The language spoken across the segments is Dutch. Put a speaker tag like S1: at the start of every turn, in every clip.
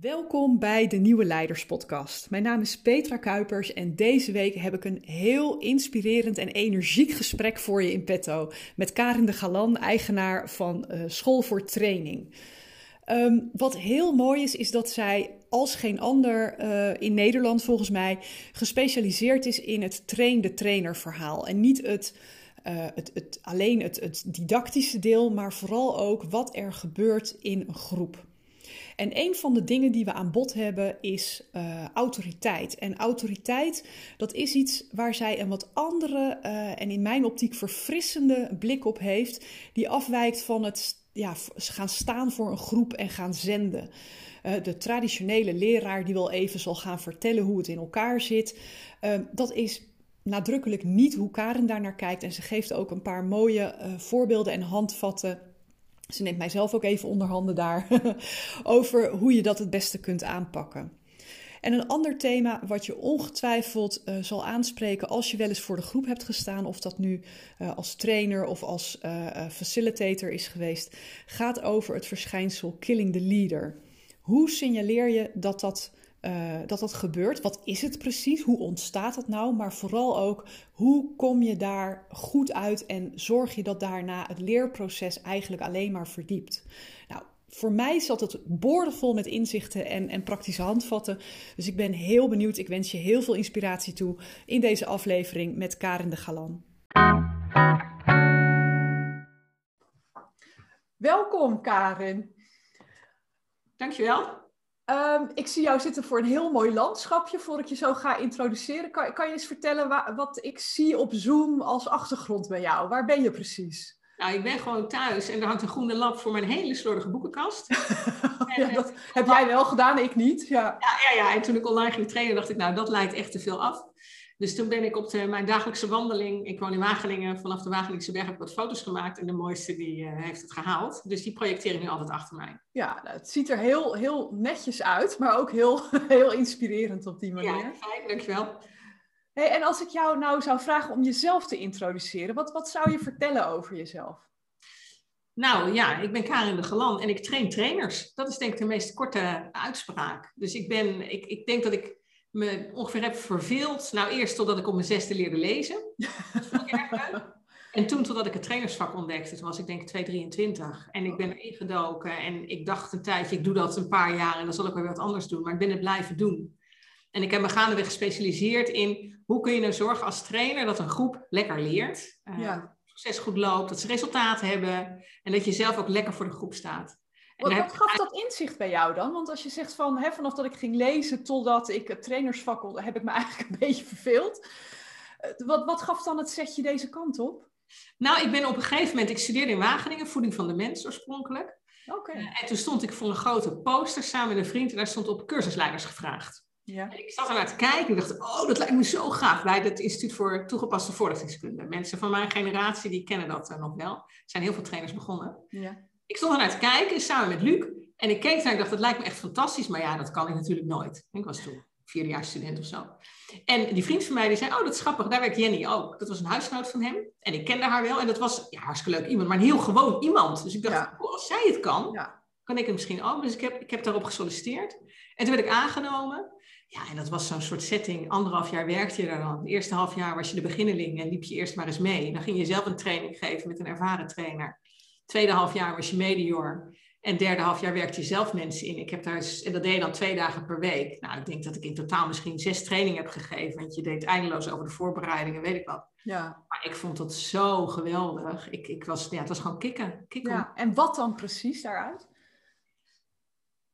S1: Welkom bij de Nieuwe Leiders Podcast. Mijn naam is Petra Kuipers en deze week heb ik een heel inspirerend en energiek gesprek voor je in petto met Karin de Galan, eigenaar van uh, School voor Training. Um, wat heel mooi is, is dat zij als geen ander uh, in Nederland volgens mij gespecialiseerd is in het train-de-trainer verhaal. En niet het, uh, het, het, alleen het, het didactische deel, maar vooral ook wat er gebeurt in een groep. En een van de dingen die we aan bod hebben is uh, autoriteit. En autoriteit, dat is iets waar zij een wat andere uh, en in mijn optiek verfrissende blik op heeft, die afwijkt van het ja, gaan staan voor een groep en gaan zenden. Uh, de traditionele leraar die wel even zal gaan vertellen hoe het in elkaar zit, dat is nadrukkelijk niet hoe Karen daar naar kijkt. En ze geeft ook een paar mooie voorbeelden en handvatten ze neemt mijzelf ook even onder handen daar over hoe je dat het beste kunt aanpakken. En een ander thema wat je ongetwijfeld uh, zal aanspreken als je wel eens voor de groep hebt gestaan, of dat nu uh, als trainer of als uh, facilitator is geweest, gaat over het verschijnsel killing the leader. Hoe signaleer je dat dat uh, dat dat gebeurt. Wat is het precies? Hoe ontstaat het nou? Maar vooral ook, hoe kom je daar goed uit en zorg je dat daarna het leerproces eigenlijk alleen maar verdiept? Nou, voor mij zat het boordevol met inzichten en, en praktische handvatten. Dus ik ben heel benieuwd. Ik wens je heel veel inspiratie toe in deze aflevering met Karin de Galan. Welkom, Karin.
S2: Dankjewel.
S1: Um, ik zie jou zitten voor een heel mooi landschapje. Voor ik je zo ga introduceren, kan, kan je eens vertellen wat ik zie op Zoom als achtergrond bij jou? Waar ben je precies?
S2: Nou, ik ben gewoon thuis en er hangt een groene lamp voor mijn hele slordige boekenkast.
S1: ja, en, dat heb jij wel gedaan, ik niet. Ja.
S2: Ja, ja, ja, en toen ik online ging trainen, dacht ik, nou, dat leidt echt te veel af. Dus toen ben ik op de, mijn dagelijkse wandeling, ik woon in Wageningen, vanaf de Wageningse berg heb ik wat foto's gemaakt en de mooiste die uh, heeft het gehaald. Dus die projecteer ik nu altijd achter mij.
S1: Ja, nou, het ziet er heel, heel netjes uit, maar ook heel, heel inspirerend op die manier.
S2: Ja, fijn, dankjewel.
S1: Hey, en als ik jou nou zou vragen om jezelf te introduceren, wat, wat zou je vertellen over jezelf?
S2: Nou ja, ik ben Karin de Galan en ik train trainers. Dat is denk ik de meest korte uitspraak. Dus ik, ben, ik, ik denk dat ik me ongeveer heb verveeld. Nou, eerst totdat ik op mijn zesde leerde lezen. en toen totdat ik het trainersvak ontdekte. Toen was ik denk 223. En ik ben erin gedoken. En ik dacht een tijdje, ik doe dat een paar jaar en dan zal ik weer wat anders doen. Maar ik ben het blijven doen. En ik heb me gaandeweg gespecialiseerd in hoe kun je nou zorgen als trainer dat een groep lekker leert. Uh, ja. Proces goed loopt, dat ze resultaat hebben. En dat je zelf ook lekker voor de groep staat.
S1: Wat, wat, gaf dat inzicht bij jou dan? Want als je zegt van hè, vanaf dat ik ging lezen totdat ik het trainersvak heb ik me eigenlijk een beetje verveeld. Eh, wat, wat gaf dan het setje deze kant op?
S2: Nou, ik ben op een gegeven moment, ik studeerde in Wageningen, voeding van de mens oorspronkelijk.
S1: Oké. Okay.
S2: Uh, en toen stond ik voor een grote poster samen met een vriend en daar stond op cursusleiders gevraagd. Ja. En ik zat er naar te kijken en dacht, oh, dat lijkt me zo gaaf bij het Instituut voor Toegepaste Vorderingskunde. Mensen van mijn generatie, die kennen dat uh, nog wel. Er zijn heel veel trainers begonnen. Ja ik stond ernaar te kijken samen met Luc. En ik keek naar en dacht, dat lijkt me echt fantastisch. Maar ja, dat kan ik natuurlijk nooit. Ik was toen vierdejaars student of zo. En die vriend van mij die zei, oh dat is grappig, daar werkt Jenny ook. Dat was een huisgenoot van hem. En ik kende haar wel. En dat was ja, hartstikke leuk iemand, maar een heel gewoon iemand. Dus ik dacht, ja. oh, als zij het kan, ja. kan ik het misschien ook. Dus ik heb, ik heb daarop gesolliciteerd. En toen werd ik aangenomen. Ja, en dat was zo'n soort setting. Anderhalf jaar werkte je daar dan. Het eerste half jaar was je de beginneling en liep je eerst maar eens mee. Dan ging je zelf een training geven met een ervaren trainer. Tweede half jaar was je medior. En derde half jaar werkte je zelf mensen in. Ik heb daar, en dat deed je dan twee dagen per week. Nou, ik denk dat ik in totaal misschien zes trainingen heb gegeven. Want je deed eindeloos over de voorbereidingen, weet ik wat.
S1: Ja.
S2: Maar ik vond dat zo geweldig. Ik, ik was, ja, het was gewoon kicken. kicken.
S1: Ja. En wat dan precies daaruit?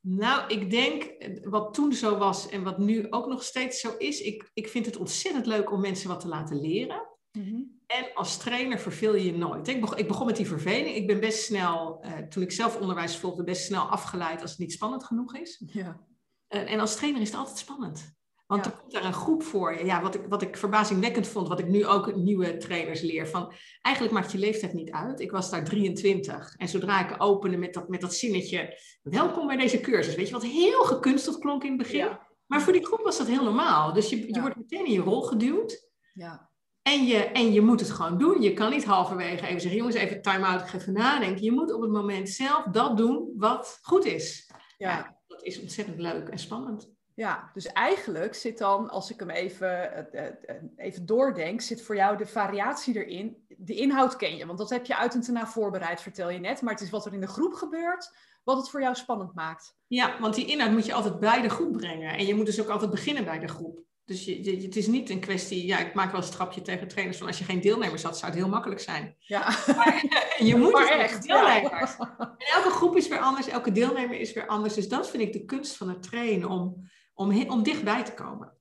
S2: Nou, ik denk wat toen zo was en wat nu ook nog steeds zo is. Ik, ik vind het ontzettend leuk om mensen wat te laten leren. Mm en als trainer verveel je je nooit. Ik begon, ik begon met die verveling. Ik ben best snel, uh, toen ik zelf onderwijs volgde, best snel afgeleid als het niet spannend genoeg is.
S1: Ja.
S2: Uh, en als trainer is het altijd spannend. Want ja. er komt daar een groep voor je. Ja, wat, ik, wat ik verbazingwekkend vond, wat ik nu ook nieuwe trainers leer. Van, eigenlijk maakt je leeftijd niet uit. Ik was daar 23. En zodra ik opende met dat, met dat zinnetje... Welkom bij deze cursus. Weet je, wat heel gekunsteld klonk in het begin. Ja. Maar voor die groep was dat heel normaal. Dus je, je wordt meteen in je rol geduwd.
S1: Ja.
S2: En je, en je moet het gewoon doen. Je kan niet halverwege even zeggen, jongens, even time-out, ik ga even nadenken. Je moet op het moment zelf dat doen wat goed is.
S1: Ja.
S2: Dat is ontzettend leuk en spannend.
S1: Ja, dus eigenlijk zit dan, als ik hem even, eh, eh, even doordenk, zit voor jou de variatie erin. De inhoud ken je, want dat heb je uit en te na voorbereid, vertel je net. Maar het is wat er in de groep gebeurt, wat het voor jou spannend maakt.
S2: Ja, want die inhoud moet je altijd bij de groep brengen. En je moet dus ook altijd beginnen bij de groep. Dus je, het is niet een kwestie, ja, ik maak wel een strapje tegen trainers van als je geen deelnemers had, zou het heel makkelijk zijn. Ja. Maar je moet maar echt deelnemers. En elke groep is weer anders, elke deelnemer is weer anders. Dus dat vind ik de kunst van het trainen, om, om, om dichtbij te komen.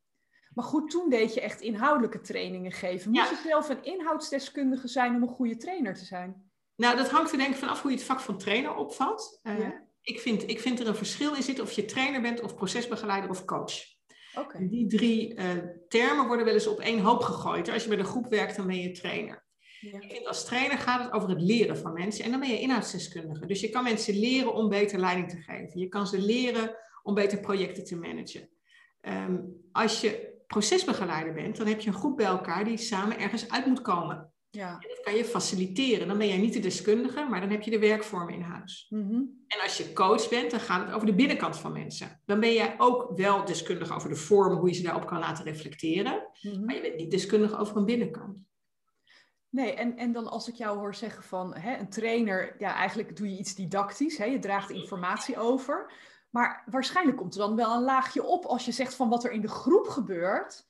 S1: Maar goed, toen deed je echt inhoudelijke trainingen geven. Moet je zelf een inhoudsdeskundige zijn om een goede trainer te zijn?
S2: Nou, dat hangt er denk ik vanaf hoe je het vak van trainer opvat. Uh, ik, vind, ik vind er een verschil in zitten of je trainer bent of procesbegeleider of coach. Okay. Die drie uh, termen worden wel eens op één hoop gegooid. Als je bij de groep werkt, dan ben je trainer. Ja. Ik vind als trainer gaat het over het leren van mensen en dan ben je inhoudsdeskundige. Dus je kan mensen leren om beter leiding te geven. Je kan ze leren om beter projecten te managen. Um, als je procesbegeleider bent, dan heb je een groep bij elkaar die samen ergens uit moet komen. Ja. En dat kan je faciliteren. Dan ben jij niet de deskundige, maar dan heb je de werkvormen in huis. Mm -hmm. En als je coach bent, dan gaat het over de binnenkant van mensen. Dan ben jij ook wel deskundig over de vorm, hoe je ze daarop kan laten reflecteren. Mm -hmm. Maar je bent niet deskundig over een binnenkant.
S1: Nee, en, en dan als ik jou hoor zeggen van hè, een trainer, ja, eigenlijk doe je iets didactisch, hè, je draagt informatie over. Maar waarschijnlijk komt er dan wel een laagje op als je zegt van wat er in de groep gebeurt.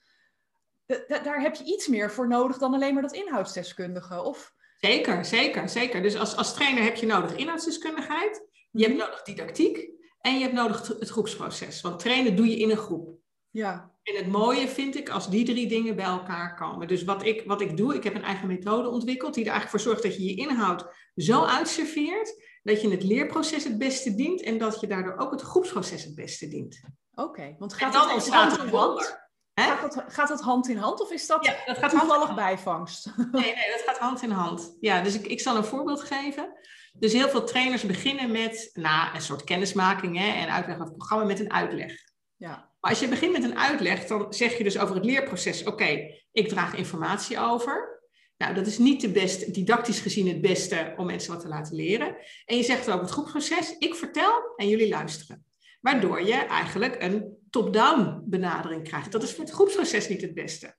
S1: Daar heb je iets meer voor nodig dan alleen maar dat inhoudsdeskundige, of?
S2: Zeker, zeker, zeker. Dus als, als trainer heb je nodig inhoudsdeskundigheid, je hebt mhm. nodig didactiek en je hebt nodig het groepsproces. Want trainen doe je in een groep. Ja. En het mooie vind ik als die drie dingen bij elkaar komen. Dus wat ik, wat ik doe, ik heb een eigen methode ontwikkeld die er eigenlijk voor zorgt dat je je inhoud zo uitserveert dat je het leerproces het beste dient en dat je daardoor ook het groepsproces het beste dient.
S1: Oké, want gaat dat hand in hand? Gaat dat, gaat dat hand in hand of is dat, ja, dat gaat toevallig bijvangst?
S2: Nee, nee, dat gaat hand in hand. Ja, dus ik, ik zal een voorbeeld geven. Dus heel veel trainers beginnen met nou, een soort kennismaking hè, en uitleg van het programma met een uitleg. Ja. Maar als je begint met een uitleg, dan zeg je dus over het leerproces: oké, ik draag informatie over. Nou, dat is niet de beste, didactisch gezien het beste om mensen wat te laten leren. En je zegt ook het groepsproces, ik vertel en jullie luisteren. Waardoor je eigenlijk een top-down benadering krijgt. Dat is voor het groepsproces niet het beste.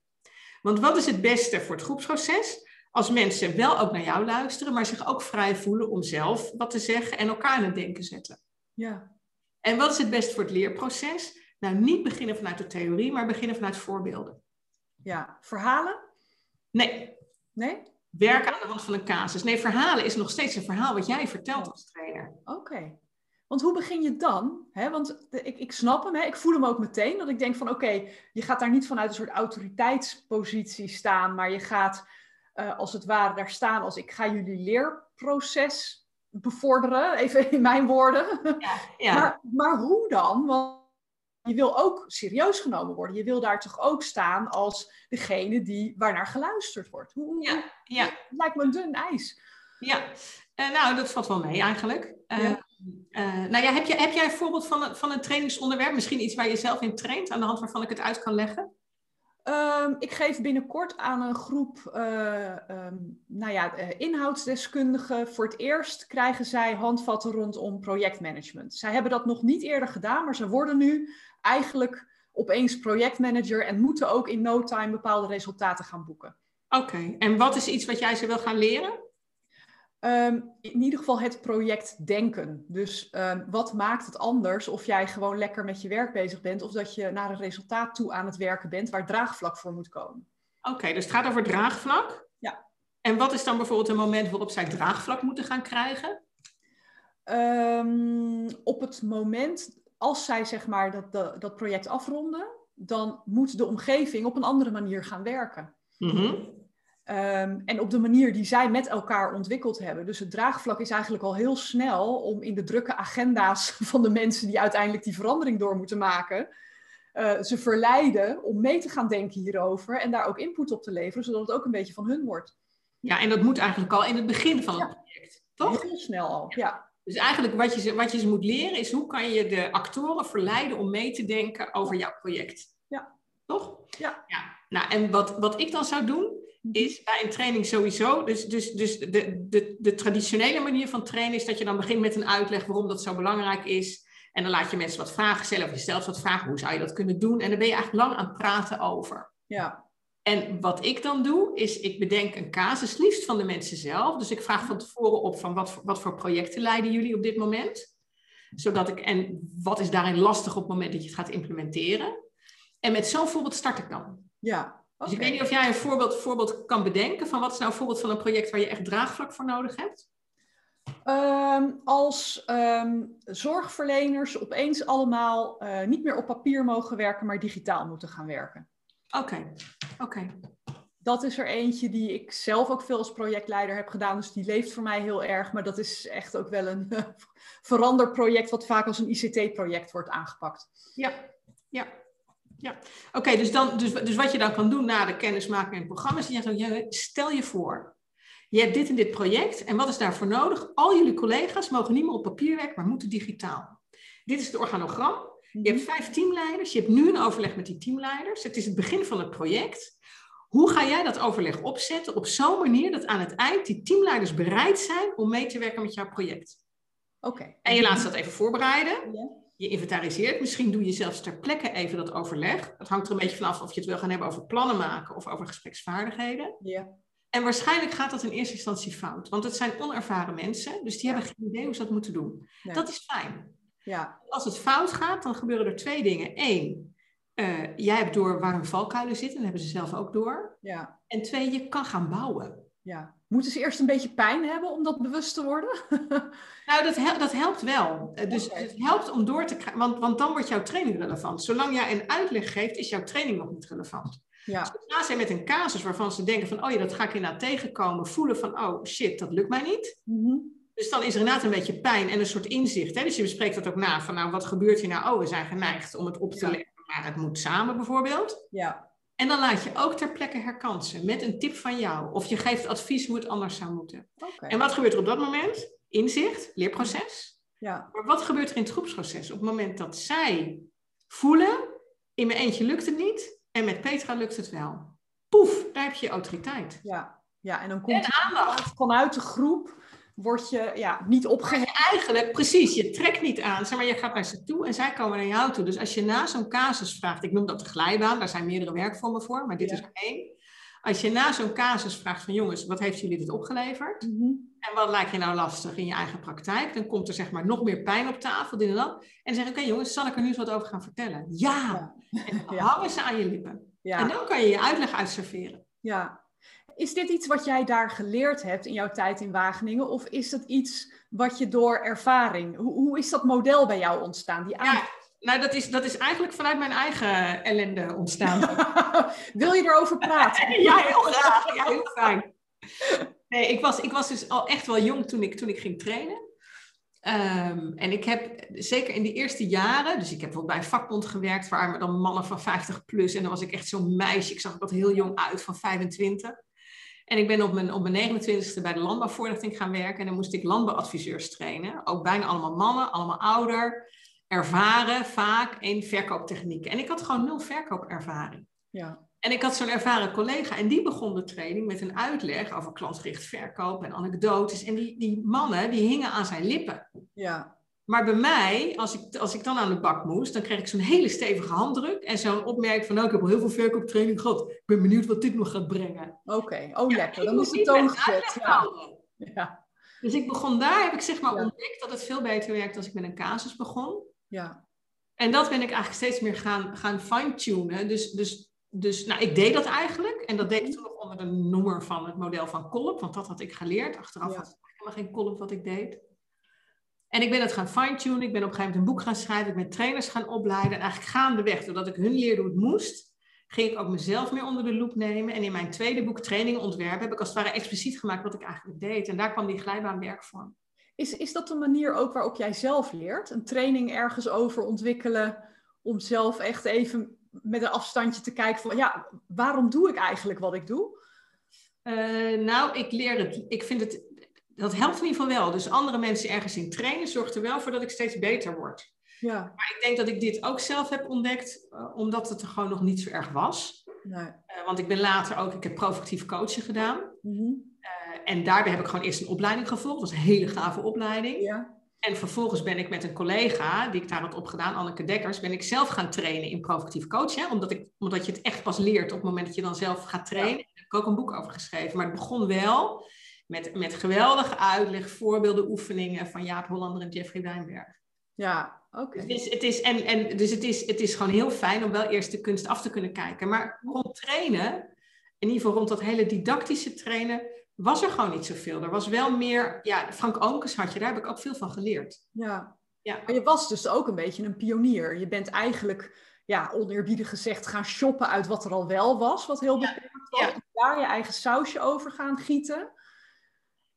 S2: Want wat is het beste voor het groepsproces? Als mensen wel ook naar jou luisteren, maar zich ook vrij voelen om zelf wat te zeggen en elkaar aan het denken zetten. Ja. En wat is het beste voor het leerproces? Nou, niet beginnen vanuit de theorie, maar beginnen vanuit voorbeelden.
S1: Ja, verhalen?
S2: Nee, Nee? Werken aan de hand van een casus. Nee, verhalen is nog steeds een verhaal wat jij vertelt als trainer.
S1: Oké. Want hoe begin je dan? He, want ik, ik snap hem, ik voel hem ook meteen. Dat ik denk van oké, je gaat daar niet vanuit een soort autoriteitspositie staan, maar je gaat uh, als het ware daar staan als ik ga jullie leerproces bevorderen, even in mijn woorden. Ja, ja. Maar, maar hoe dan? Want je wil ook serieus genomen worden. Je wil daar toch ook staan als degene die, waarnaar geluisterd wordt. Hoe, ja, ja. Het lijkt me een dun ijs.
S2: Ja, uh, nou, dat valt wel mee eigenlijk. Uh, ja. Uh, nou ja, heb, je, heb jij een voorbeeld van een, van een trainingsonderwerp? Misschien iets waar je zelf in traint, aan de hand waarvan ik het uit kan leggen?
S1: Um, ik geef binnenkort aan een groep um, nou ja, inhoudsdeskundigen. Voor het eerst krijgen zij handvatten rondom projectmanagement. Zij hebben dat nog niet eerder gedaan, maar ze worden nu eigenlijk opeens projectmanager en moeten ook in no time bepaalde resultaten gaan boeken.
S2: Oké, en wat is iets wat jij ze wil gaan leren?
S1: Um, in ieder geval het project denken. Dus um, wat maakt het anders of jij gewoon lekker met je werk bezig bent of dat je naar een resultaat toe aan het werken bent waar draagvlak voor moet komen.
S2: Oké, dus het gaat over draagvlak? Ja. En wat is dan bijvoorbeeld een moment waarop zij draagvlak moeten gaan krijgen?
S1: Um, op het moment als zij zeg maar dat, dat project afronden, dan moet de omgeving op een andere manier gaan werken. Mm en op de manier die zij met elkaar ontwikkeld hebben. Dus het draagvlak is eigenlijk al heel snel om in de drukke agenda's van de mensen die uiteindelijk die verandering door moeten maken, uh, ze verleiden om mee te gaan denken hierover en daar ook input op te leveren, zodat het ook een beetje van hun wordt.
S2: Ja, en dat moet eigenlijk al in het begin van het project, toch?
S1: Heel snel al, ja.
S2: Dus eigenlijk wat je, ze, wat je ze moet leren is hoe kan je de actoren verleiden om mee te denken over jouw project. Ja. Toch? Ja. ja. Nou, en wat, wat ik dan zou doen. Is bij een training sowieso, dus, dus, dus de, de, de traditionele manier van trainen is dat je dan begint met een uitleg waarom dat zo belangrijk is. En dan laat je mensen wat vragen stellen of je stelt wat vragen. Hoe zou je dat kunnen doen? En dan ben je eigenlijk lang aan het praten over.
S1: Ja.
S2: En wat ik dan doe, is ik bedenk een casus, liefst van de mensen zelf. Dus ik vraag van tevoren op van wat, wat voor projecten leiden jullie op dit moment? Zodat ik, en wat is daarin lastig op het moment dat je het gaat implementeren? En met zo'n voorbeeld start ik dan.
S1: Ja.
S2: Dus ik weet niet of jij een voorbeeld, voorbeeld kan bedenken van wat is nou een voorbeeld van een project waar je echt draagvlak voor nodig hebt?
S1: Ehm, als ehm, zorgverleners opeens allemaal uh, niet meer op papier mogen werken, maar digitaal moeten gaan werken.
S2: Oké, oké.
S1: Dat is er eentje die ik zelf ook veel als projectleider heb gedaan. Dus die leeft voor mij heel erg. Maar dat is echt ook wel een veranderproject, wat vaak als een ICT-project wordt aangepakt.
S2: Ja, ja. Ja, oké, dus, dan, dus, dus wat je dan kan doen na de kennismaking en programma's, je zegt, stel je voor, je hebt dit en dit project en wat is daarvoor nodig? Al jullie collega's mogen niet meer op papier werken, maar moeten digitaal. Dit is het organogram. Je hebt vijf teamleiders. Je hebt nu een overleg met die teamleiders. Het is het begin van het project. Hoe ga jij dat overleg opzetten op zo'n manier dat aan het eind die teamleiders bereid zijn om mee te werken met jouw project?
S1: Oké.
S2: En je laat ze dat even voorbereiden. Ja. Je inventariseert. Misschien doe je zelfs ter plekke even dat overleg. Het hangt er een beetje vanaf of je het wil gaan hebben over plannen maken of over gespreksvaardigheden.
S1: Ja.
S2: En waarschijnlijk gaat dat in eerste instantie fout. Want het zijn onervaren mensen, dus die hebben geen idee hoe ze dat moeten doen. Dat is fijn.
S1: Ja.
S2: Als het fout gaat, dan gebeuren er twee dingen. Eén, uh, jij hebt door waar hun valkuilen zitten, dat hebben ze zelf ook door.
S1: Ja.
S2: En twee, je kan gaan bouwen.
S1: Ja. Moeten ze eerst een beetje pijn hebben om dat bewust te worden?
S2: nou, dat, hel dat helpt wel. Uh, dus het helpt om door te krijgen, want, want dan wordt jouw training relevant. Zolang jij een uitleg geeft, is jouw training nog niet relevant.
S1: Ja.
S2: Zodra zij met een casus waarvan ze denken van, oh ja, dat ga ik inderdaad tegenkomen, voelen van, oh shit, dat lukt mij niet.
S1: Mm
S2: dus dan is er inderdaad een beetje pijn en een soort inzicht. Hè? Dus je bespreekt dat ook na. Van nou, wat gebeurt hier nou? Oh, we zijn geneigd om het op te leggen, maar het moet samen bijvoorbeeld.
S1: Ja.
S2: En dan laat je ook ter plekke herkansen met een tip van jou. Of je geeft advies hoe het anders zou moeten.
S1: Okay.
S2: En wat gebeurt er op dat moment? Inzicht, leerproces.
S1: Ja.
S2: Maar wat gebeurt er in het groepsproces? Op het moment dat zij voelen, in mijn eentje lukt het niet en met Petra lukt het wel. Poef, daar heb je autoriteit.
S1: Ja, ja en dan komt
S2: en aandacht.
S1: vanuit de groep word je ja, niet opgeheven.
S2: Eigenlijk, precies, je trekt niet aan, zeg maar je gaat naar ze toe en zij komen naar jou toe. Dus als je na zo'n casus vraagt, ik noem dat de glijbaan, daar zijn meerdere werkvormen voor, maar dit is er één. Als je na zo'n casus vraagt van jongens, wat heeft jullie dit opgeleverd? En wat lijkt je nou lastig in je eigen praktijk? Dan komt er zeg maar nog meer pijn op tafel, dit en dat. En dan zeg ik, oké jongens, zal ik er nu eens wat over gaan vertellen? Ja! ja. En dan hangen ze aan je lippen. En dan kan je je uitleg uitserveren.
S1: Ja, is dit iets wat jij daar geleerd hebt in jouw tijd in Wageningen? Of is dat iets wat je door ervaring... Hoe, hoe is dat model bij jou ontstaan? Die
S2: ja, nou dat is, dat is eigenlijk vanuit mijn eigen ellende ontstaan.
S1: Wil je erover praten?
S2: ja, heel graag. Ja, heel fijn. Nee, ik was, ik was dus al echt wel jong toen ik, toen ik ging trainen. Um, en ik heb zeker in die eerste jaren, dus ik heb bijvoorbeeld bij een vakbond gewerkt, waar dan mannen van 50 plus, en dan was ik echt zo'n meisje, ik zag er wat heel jong uit, van 25. En ik ben op mijn, op mijn 29e bij de landbouwvoorlichting gaan werken. En dan moest ik landbouwadviseurs trainen. Ook bijna allemaal mannen, allemaal ouder, ervaren vaak in verkooptechnieken. En ik had gewoon nul verkoopervaring.
S1: Ja.
S2: En ik had zo'n ervaren collega en die begon de training met een uitleg over klantgericht verkoop en anekdotes. En die, die mannen, die hingen aan zijn lippen.
S1: Ja.
S2: Maar bij mij, als ik, als ik dan aan de bak moest, dan kreeg ik zo'n hele stevige handdruk en zo'n opmerking van, nou, ik heb al heel veel verkooptraining gehad. Ik ben benieuwd wat dit nog gaat brengen.
S1: Oké, oh lekker. Dan is de toon gezet. Ja. ja.
S2: Dus ik begon daar, heb ik zeg maar ontdekt dat het veel beter werkt als ik met een casus begon.
S1: Ja.
S2: En dat ben ik eigenlijk steeds meer gaan, gaan fine-tunen. Dus, dus, dus nou, ik deed dat eigenlijk. En dat deed ik toen nog onder de noemer van het model van Kolp, want dat had ik geleerd. Achteraf was het helemaal geen Kolp wat ik deed. En ik ben het gaan fine-tunen. Ik ben op een gegeven moment een boek gaan schrijven. Ik ben trainers gaan opleiden. En eigenlijk gaandeweg, doordat ik hun leerde hoe het moest, ging ik ook mezelf meer onder de loep nemen. En in mijn tweede boek, Training Ontwerpen, heb ik als het ware expliciet gemaakt wat ik eigenlijk deed. En daar kwam die glijbaanwerk vorm.
S1: Is, is dat de manier ook waarop jij zelf leert? Een training ergens over ontwikkelen om zelf echt even met een afstandje te kijken van, ja, waarom doe ik eigenlijk wat ik doe?
S2: Uh, nou, ik leer het. Ik vind het dat helpt in ieder geval wel. Dus andere mensen ergens in trainen zorgt er wel voor dat ik steeds beter word.
S1: Ja.
S2: Maar ik denk dat ik dit ook zelf heb ontdekt, uh, omdat het er gewoon nog niet zo erg was.
S1: Nee.
S2: Uh, want ik ben later ook, ik heb provocatief coachen gedaan.
S1: Mm -hmm.
S2: uh, en daarbij heb ik gewoon eerst een opleiding gevolgd. Dat was een hele gave opleiding.
S1: Ja.
S2: En vervolgens ben ik met een collega, die ik daar had opgedaan, Anneke Dekkers, ben ik zelf gaan trainen in provocatief coachen. Omdat, ik, omdat je het echt pas leert op het moment dat je dan zelf gaat trainen. Daar heb ik ook een boek over geschreven. Maar het begon wel met, met geweldige uitleg, voorbeelden, oefeningen van Jaap Hollander en Jeffrey Wijnberg.
S1: Ja, oké.
S2: Dus, het is, en, en, dus het is, het is gewoon heel fijn om wel eerst de kunst af te kunnen kijken. Maar rond trainen, in ieder geval rond dat hele didactische trainen, was er gewoon niet zoveel. Er was wel meer, ja, Frank Oonkes had je, daar heb ik ook veel van geleerd.
S1: Ja. ja. Maar je was dus ook een beetje een pionier. Je bent eigenlijk, ja, oneerbiedig gezegd, gaan shoppen uit wat er al wel was, wat heel beperkt was. En daar je eigen sausje over gaan gieten.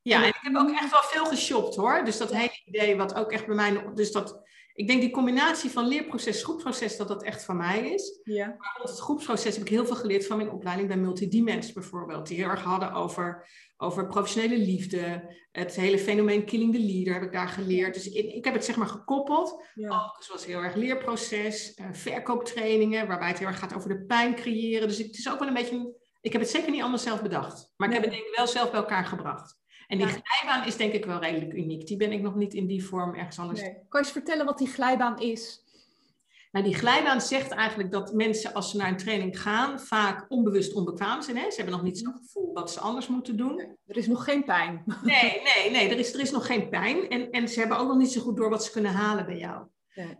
S2: Ja, en ik heb ook echt wel veel geshopt hoor. Dus dat hele idee wat ook echt bij mij... Dus dat, ik denk die combinatie van leerproces, groepsproces, dat dat echt van mij is. Ja. Maar rond het groepsproces heb ik heel veel geleerd van mijn opleiding bij Multidimens bijvoorbeeld. Die heel erg hadden over, over professionele liefde. Het hele fenomeen killing the leader heb ik daar geleerd. Dus ik, ik heb het zeg maar gekoppeld. Ja. Ook zoals heel erg leerproces, uh, verkooptrainingen, waarbij het heel erg gaat over de pijn creëren. Dus het is ook wel een beetje... Ik heb het zeker niet allemaal zelf bedacht. Maar ik heb het denk ik wel zelf bij elkaar gebracht. En die glijbaan is denk ik wel redelijk uniek. Die ben ik nog niet in die vorm ergens anders. Nee.
S1: Kan je eens vertellen wat die glijbaan is?
S2: Nou, die glijbaan zegt eigenlijk dat mensen als ze naar een training gaan, vaak onbewust onbekwaam zijn. Hè? Ze hebben nog niet zo'n gevoel dat ze anders moeten doen.
S1: er is nog geen pijn.
S2: Nee, nee, nee, er is, er is nog geen pijn. En, en ze hebben ook nog niet zo goed door wat ze kunnen halen bij jou.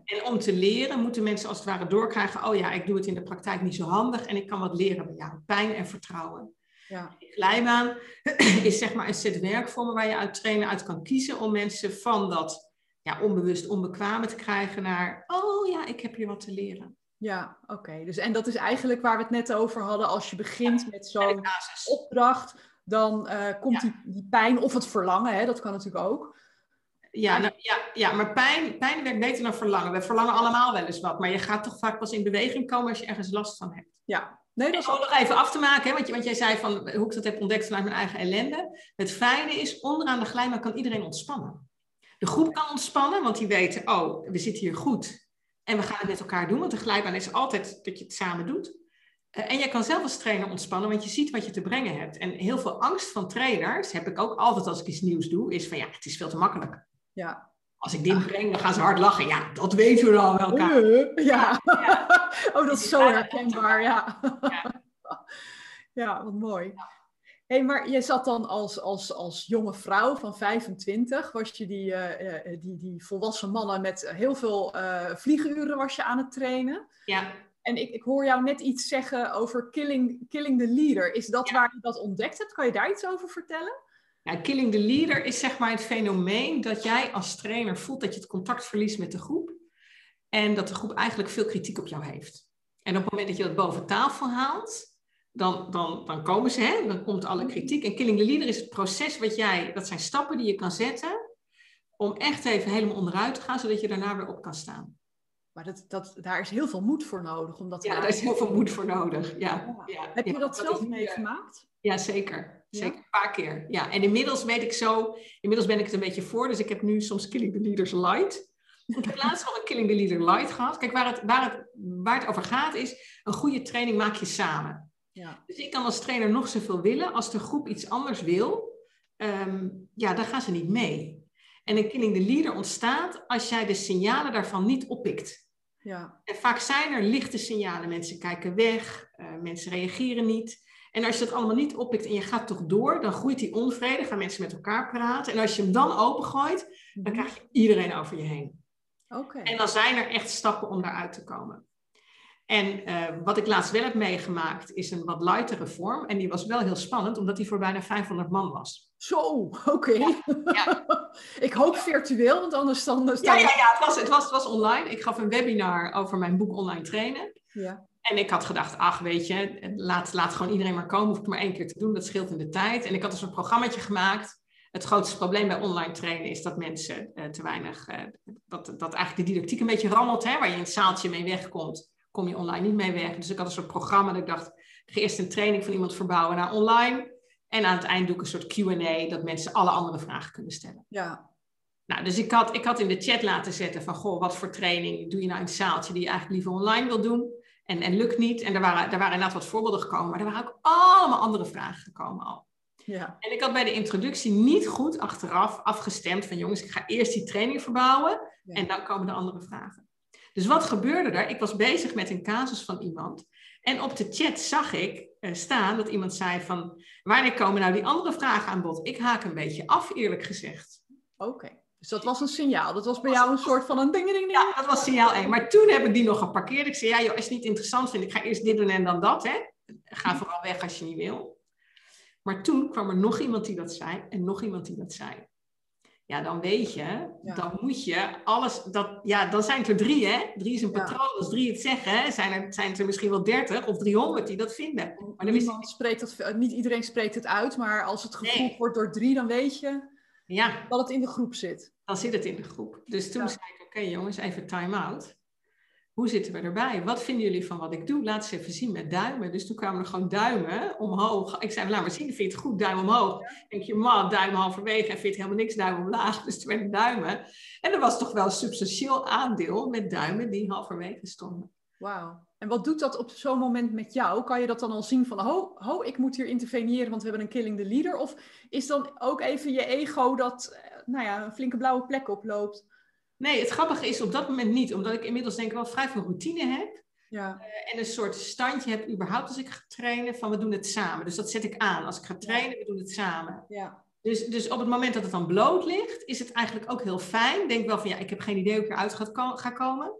S2: En om te leren moeten mensen als het ware doorkrijgen, oh ja, ik doe het in de praktijk niet zo handig en ik kan wat leren bij jou. Pijn en vertrouwen. Ja. Glijbaan is zeg maar een set werkvormen waar je uit trainen uit kan kiezen om mensen van dat ja, onbewust onbekwame te krijgen naar, oh ja, ik heb hier wat te leren.
S1: Ja, oké. Dus en dat is eigenlijk waar we het net over hadden. Als je begint met zo'n opdracht, dan uh, komt die, die pijn of het verlangen, hè, dat kan natuurlijk ook.
S2: Ja, nou, ja, ja, maar pijn, pijn werkt beter dan verlangen. We verlangen allemaal wel eens wat, maar je gaat toch vaak pas in beweging komen als je ergens last van hebt.
S1: Ja,
S2: Nee, dat is nog even af te maken, hè, want, je, want jij zei van hoe ik dat heb ontdekt vanuit mijn eigen ellende. Het fijne is, onderaan de glijbaan kan iedereen ontspannen. De groep kan ontspannen, want die weten, oh, we zitten hier goed. En we gaan het met elkaar doen, want de glijbaan is altijd dat je het samen doet. Uh, en jij kan zelf als trainer ontspannen, want je ziet wat je te brengen hebt. En heel veel angst van trainers, heb ik ook altijd als ik iets nieuws doe, is van ja, het is veel te makkelijk.
S1: Ja.
S2: Als ik dit breng, dan gaan ze hard lachen. Ja, dat weten we al wel.
S1: ja. ja. oh, dat is zo herkenbaar, ja. ja. ja, wat mooi. hey, maar je zat dan als, als, als jonge vrouw van 25, was je die, uh, die, die volwassen mannen met heel veel uh, vlieguren was je aan het trainen.
S2: Ja.
S1: En ik, ik hoor jou net iets zeggen over killing, killing the leader. Is dat waar je dat ontdekt hebt? Kan je daar iets over vertellen?
S2: Ja, killing the leader is zeg maar het fenomeen dat jij als trainer voelt dat je het contact verliest met de groep. En dat de groep eigenlijk veel kritiek op jou heeft. En op het moment dat je dat boven tafel haalt, dan, dan, dan komen ze, hè? dan komt alle kritiek. En killing the leader is het proces wat jij, dat zijn stappen die je kan zetten om echt even helemaal onderuit te gaan, zodat je daarna weer op kan staan.
S1: Maar dat, dat, daar is heel veel moed voor nodig. Om dat
S2: ja, daar is heel veel moed voor nodig. Ja.
S1: ja. Heb je dat, zelf meegemaakt?
S2: Ja, zeker. Zeker een paar keer. Ja, en inmiddels weet ik zo, inmiddels ben ik het een beetje voor. Dus ik heb nu soms Killing the Leaders Light. Ik heb laatst nog een Killing the Leader Light gehad. Kijk, waar het, waar, het, waar het over gaat is, een goede training maak je samen. Ja. Dus ik kan als trainer nog zoveel willen. Als de groep iets anders wil, ehm, ja, dan gaan ze niet mee. En een Killing the Leader ontstaat als jij de signalen daarvan niet oppikt.
S1: Ja.
S2: En vaak zijn er lichte signalen. Mensen kijken weg, uh, mensen reageren niet. En als je dat allemaal niet oppikt en je gaat toch door, dan groeit die onvrede, gaan mensen met elkaar praten. En als je hem dan opengooit, dan mhm. krijg je iedereen over je heen.
S1: Okay.
S2: En dan zijn er echt stappen om daaruit te komen. En uh, wat ik laatst wel heb meegemaakt, is een wat lightere vorm. En die was wel heel spannend, omdat die voor bijna 500 man was.
S1: Zo, oké. Ja, ja. ik hoop virtueel, want anders dan... dan...
S2: Ja, ja, ja het, was, het, was, het was online. Ik gaf een webinar over mijn boek online trainen.
S1: Ja.
S2: En ik had gedacht, ach weet je, laat, laat gewoon iedereen maar komen. Hoef ik maar één keer te doen, dat scheelt in de tijd. En ik had dus een programmaatje gemaakt. Het grootste probleem bij online trainen is dat mensen uh, te weinig, uh, dat, dat eigenlijk de didactiek een beetje rammelt. Hè, waar je in het zaaltje mee wegkomt, kom je online niet mee weg. Dus ik had een soort programma dat ik dacht, ik ga eerst een training van iemand verbouwen naar online. En aan het eind doe ik een soort Q&A, dat mensen alle andere vragen kunnen stellen.
S1: Ja.
S2: Nou, dus ik had, ik had in de chat laten zetten van, goh, wat voor training doe je nou in het zaaltje die je eigenlijk liever online wil doen? En, en lukt niet. En er waren, er waren inderdaad wat voorbeelden gekomen, maar er waren ook allemaal andere vragen gekomen al. Ja. En ik had bij de introductie niet goed achteraf afgestemd van jongens, ik ga eerst die training verbouwen en dan komen de andere vragen. Dus wat gebeurde er? Ik was bezig met een casus van iemand en op de chat zag ik uh, staan dat iemand zei van wanneer komen nou die andere vragen aan bod? Ik haak een beetje af, eerlijk gezegd.
S1: Oké. Dus dat was een signaal. Dat was bij jou een soort van een ding, ding, ding.
S2: Ja, dat was signaal 1. Maar toen heb ik die nog geparkeerd. Ik zei, ja joh, het niet interessant vindt, ik ga eerst dit doen en dan dat. Hè. Ga vooral weg als je niet wil. Maar toen kwam er nog iemand die dat zei en nog iemand die dat zei. Ja, dan weet je, dan moet je alles, dat, ja, dan zijn het er drie, hè? Drie is een patroon, als drie het zeggen, zijn er, zijn er misschien wel dertig of driehonderd die dat vinden.
S1: Maar Niemand spreekt dat, niet iedereen spreekt het uit, maar als het gevoeld wordt door drie, dan weet je ja. dat het in de groep zit.
S2: Dan zit het in de groep. Dus toen zei ik, oké jongens, even time out hoe zitten we erbij? Wat vinden jullie van wat ik doe? Laat ze even zien met duimen. Dus toen kwamen er gewoon duimen omhoog. Ik zei, laat maar zien, vind je het goed? Duim omhoog. Dan denk je, man, duim halverwege en vind je helemaal niks, duim omlaag. Dus toen werden duimen. En er was toch wel een substantieel aandeel met duimen die halverwege stonden.
S1: Wauw. En wat doet dat op zo'n moment met jou? Kan je dat dan al zien van, ho, ho, ik moet hier interveneren, want we hebben een killing the leader? Of is dan ook even je ego dat, eh, nou ja, een flinke blauwe plek oploopt?
S2: Nee, het grappige is op dat moment niet, omdat ik inmiddels denk ik wel vrij veel routine heb. Ja. Uh, en een soort standje heb überhaupt als ik ga trainen van we doen het samen. Dus dat zet ik aan. Als ik ga trainen, we doen het samen. Ja. Dus, dus op het moment dat het dan bloot ligt, is het eigenlijk ook heel fijn. Denk wel van ja, ik heb geen idee hoe ik eruit ga, ga komen.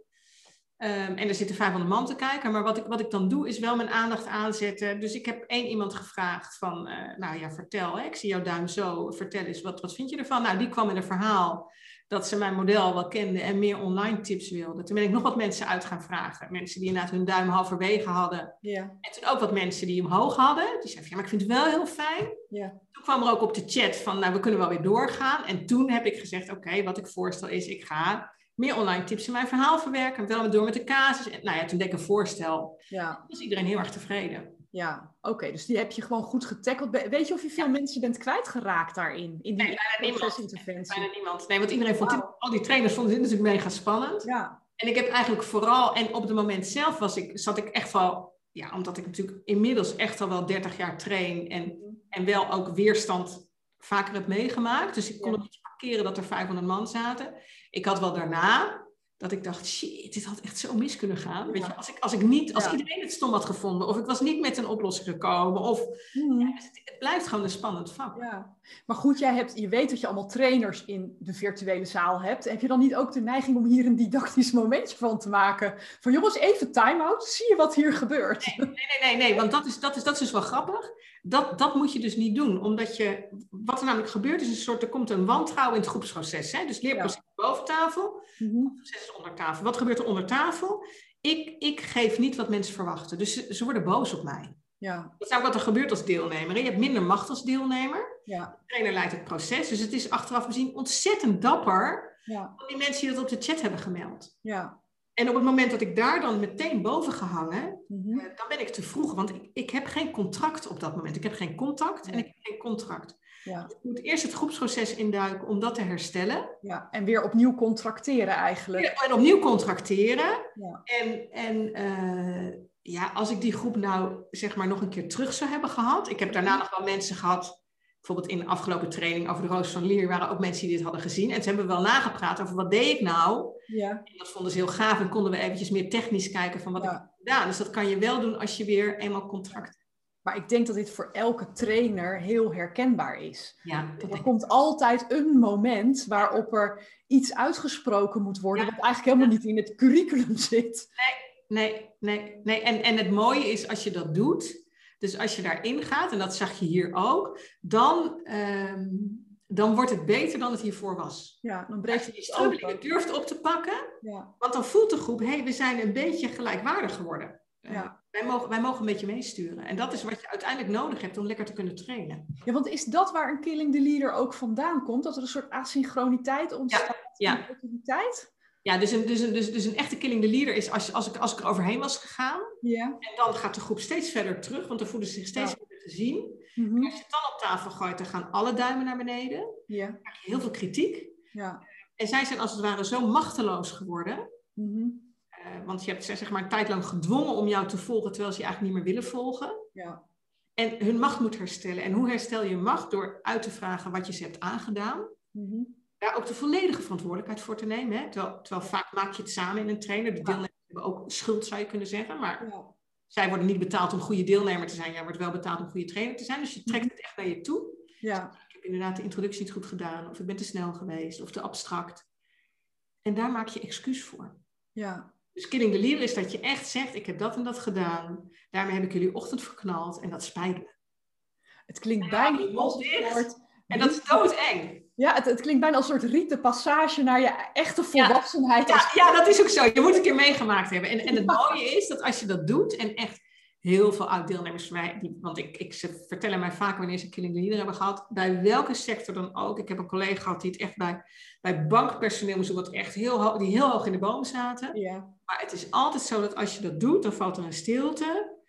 S2: Um, en er zitten 500 man te kijken. Maar wat ik, wat ik dan doe, is wel mijn aandacht aanzetten. Dus ik heb één iemand gevraagd van, uh, nou ja, vertel. Hè, ik zie jouw duim zo. Vertel eens, wat, wat vind je ervan? Nou, die kwam in een verhaal dat ze mijn model wel kenden en meer online tips wilden. Toen ben ik nog wat mensen uit gaan vragen. Mensen die inderdaad hun duim halverwege hadden. Ja. En toen ook wat mensen die omhoog hadden. Die zeiden, ja, maar ik vind het wel heel fijn. Ja. Toen kwam er ook op de chat van, nou, we kunnen wel weer doorgaan. En toen heb ik gezegd, oké, wat ik voorstel is, ik ga meer online tips in mijn verhaal verwerken. Wel door met de casus. En, nou ja, toen deed ik een voorstel. Ja. was iedereen heel erg tevreden.
S1: Ja, oké. dus die heb je gewoon goed getackeld. Weet je of je veel mensen bent kwijtgeraakt daarin? In die
S2: nee, bijna niemand. Bijna niemand. Nee, want iedereen vond al die trainers vonden dit natuurlijk mega spannend. Ja. En ik heb eigenlijk vooral, en op het moment zelf was ik, zat ik echt wel, ja, omdat ik natuurlijk inmiddels echt al wel 30 jaar train en, mhm. en wel ook weerstand vaker heb meegemaakt. Dus ik kon het parkeren dat er 500 man zaten. Ik had wel daarna, dat ik dacht, shit, dit had echt zo mis kunnen gaan. Weet je, als ik, als ik niet, als iedereen het stom had gevonden, of ik was niet met een oplossing gekomen, of hmm. ja, het, blijft gewoon een spannend vak. Ja.
S1: Maar goed, jij hebt, je weet dat je allemaal trainers in de virtuele zaal hebt. Heb je dan niet ook de neiging om hier een didactisch momentje van te maken? Van jongens, even time-out, zie je wat hier gebeurt?
S2: Nee, nee, nee, nee, want dat is, dat, is, dat is dus wel grappig. Dat, dat moet je dus niet doen, omdat je, wat er namelijk gebeurt is een soort, er komt een wantrouwen in het groepsproces. Hè? Dus leerproces boven tafel, mm proces is onder tafel. Wat gebeurt er onder tafel? Ik, ik geef niet wat mensen verwachten, dus ze, ze worden boos op mij. Ja. Dat is ook wat er gebeurt als deelnemer. Je hebt minder macht als deelnemer. Ja. De trainer leidt het proces. Dus het is achteraf gezien ontzettend dapper ja. van die mensen die dat op de chat hebben gemeld. Ja. En op het moment dat ik daar dan meteen boven gehangen, mm dan ben ik te vroeg. Want ik, ik heb geen contract op dat moment. Ik heb geen contact en ik heb geen contract. Ja. Dus ik moet eerst het groepsproces induiken om dat te herstellen.
S1: Ja, en weer opnieuw contracteren eigenlijk.
S2: en opnieuw contracteren. Ja. En, en uh, ja, als ik die groep nou zeg maar nog een keer terug zou hebben gehad. Ik heb daarna nog wel mensen gehad, bijvoorbeeld in de afgelopen training over de Roos van Lier, waren ook mensen die dit hadden gezien. En ze hebben wel nagepraat over wat deed ik nou. Ja. En dat vonden ze heel gaaf en konden we eventjes meer technisch kijken van wat ik heb gedaan. Dus dat kan je wel doen als je weer eenmaal contract.
S1: Maar ik denk dat dit voor elke trainer heel herkenbaar is. Ja, er komt altijd een moment waarop er iets uitgesproken moet worden, wat eigenlijk helemaal niet in het curriculum zit.
S2: Nee, nee, nee, nee. En, en het mooie is als je dat doet, dus als je daarin gaat, en dat zag je hier ook, dan, ehm, dan wordt het beter dan het hiervoor was. Ja, dan breekt je die strubbelingen durft op te pakken, ja. want dan voelt de groep, hé, hey, we zijn een beetje gelijkwaardig geworden. Ja. Wij, mogen, wij mogen een beetje meesturen. En dat is wat je uiteindelijk nodig hebt om lekker te kunnen trainen.
S1: Ja, want is dat waar een killing the leader ook vandaan komt? Dat er een soort asynchroniteit ontstaat ja. in de autoriteit?
S2: Ja, dus een, dus, een, dus, dus een echte killing the leader is als, als, ik, als ik er overheen was gegaan. Ja. En dan gaat de groep steeds verder terug, want dan voelen ze zich steeds ja. gezien. Mm Als je het dan op tafel gooit, dan gaan alle duimen naar beneden. Ja. Dan krijg je heel veel kritiek. Ja. En zij zijn als het ware zo machteloos geworden. Mm want je hebt ze zeg maar een tijd lang gedwongen om jou te volgen, terwijl ze je eigenlijk niet meer willen volgen. Ja. En hun macht moet herstellen. En hoe herstel je macht? Door uit te vragen wat je ze hebt aangedaan. Mm Daar ook de volledige verantwoordelijkheid voor te nemen. Hè? Terwijl, terwijl, vaak maak je het samen in een trainer. De deelnemers hebben ook schuld, zou je kunnen zeggen. Maar ja. zij worden niet betaald om goede deelnemer te zijn. Jij wordt wel betaald om goede trainer te zijn. Dus je trekt mhm. het echt naar je toe. Ja. Dus ik heb inderdaad de introductie niet goed gedaan. Of ik ben te snel geweest. Of te abstract. En daar maak je excuus voor. Ja. Dus killing the leader is dat je echt zegt, ik heb dat en dat gedaan. Daarmee heb ik jullie ochtend verknald en dat spijt me.
S1: Het klinkt bijna als een soort...
S2: En dat is doodeng.
S1: Ja, het, het, klinkt bijna als een soort riete passage naar je echte volwassenheid.
S2: Ja, ja, dat is ook zo. Je moet het een keer meegemaakt hebben. En, en het mooie is dat als je dat doet en echt heel veel oud-deelnemers van mij, die, want ik, ik, ze vertellen mij vaak wanneer ze Killing the Leader hebben gehad, bij welke sector dan ook. Ik heb een collega gehad die het echt bij, bij bankpersoneel moest wat echt heel hoog, die heel hoog in de boom zaten. Ja. Maar het is altijd zo dat als je dat doet, dan valt er een stilte.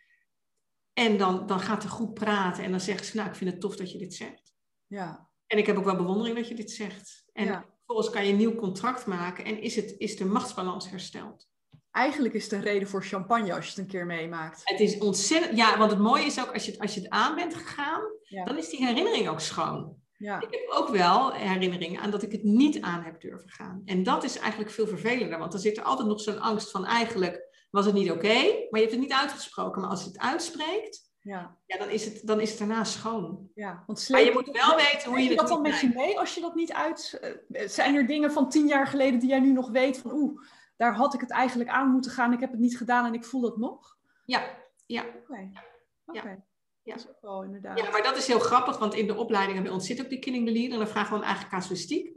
S2: En dan, dan gaat de groep praten en dan zeggen ze, nou, ik vind het tof dat je dit zegt. Ja. En ik heb ook wel bewondering dat je dit zegt. En ja. vervolgens kan je een nieuw contract maken en is, het, is de machtsbalans hersteld
S1: eigenlijk is het een reden voor champagne als je het een keer meemaakt.
S2: Het is ontzettend, ja, want het mooie is ook als je, als je het aan bent gegaan, dan is die herinnering ook schoon. Ja. Ik heb ook wel herinneringen aan dat ik het niet aan heb durven gaan. En dat is eigenlijk veel vervelender, want dan zit er altijd nog zo'n angst van eigenlijk was het niet oké, maar je hebt het niet uitgesproken. Maar als je het uitspreekt, ja. Ja, dan, is het, dan is het daarna schoon. Ja, want maar je moet wel weten hoe je
S1: het dat dan met je mee als je dat niet uit... Uh, zijn er dingen van tien jaar geleden die jij nu nog weet van oeh, daar had ik het eigenlijk aan moeten gaan. Ik heb het niet gedaan en ik voel dat nog.
S2: Ja, ja. Oké. Okay. Ja. Dat is ook wel inderdaad. Ja, maar dat is heel grappig, want in de opleidingen bij ons zit ook die killing the leader. En dan vragen we dan eigenlijk casuïstiek.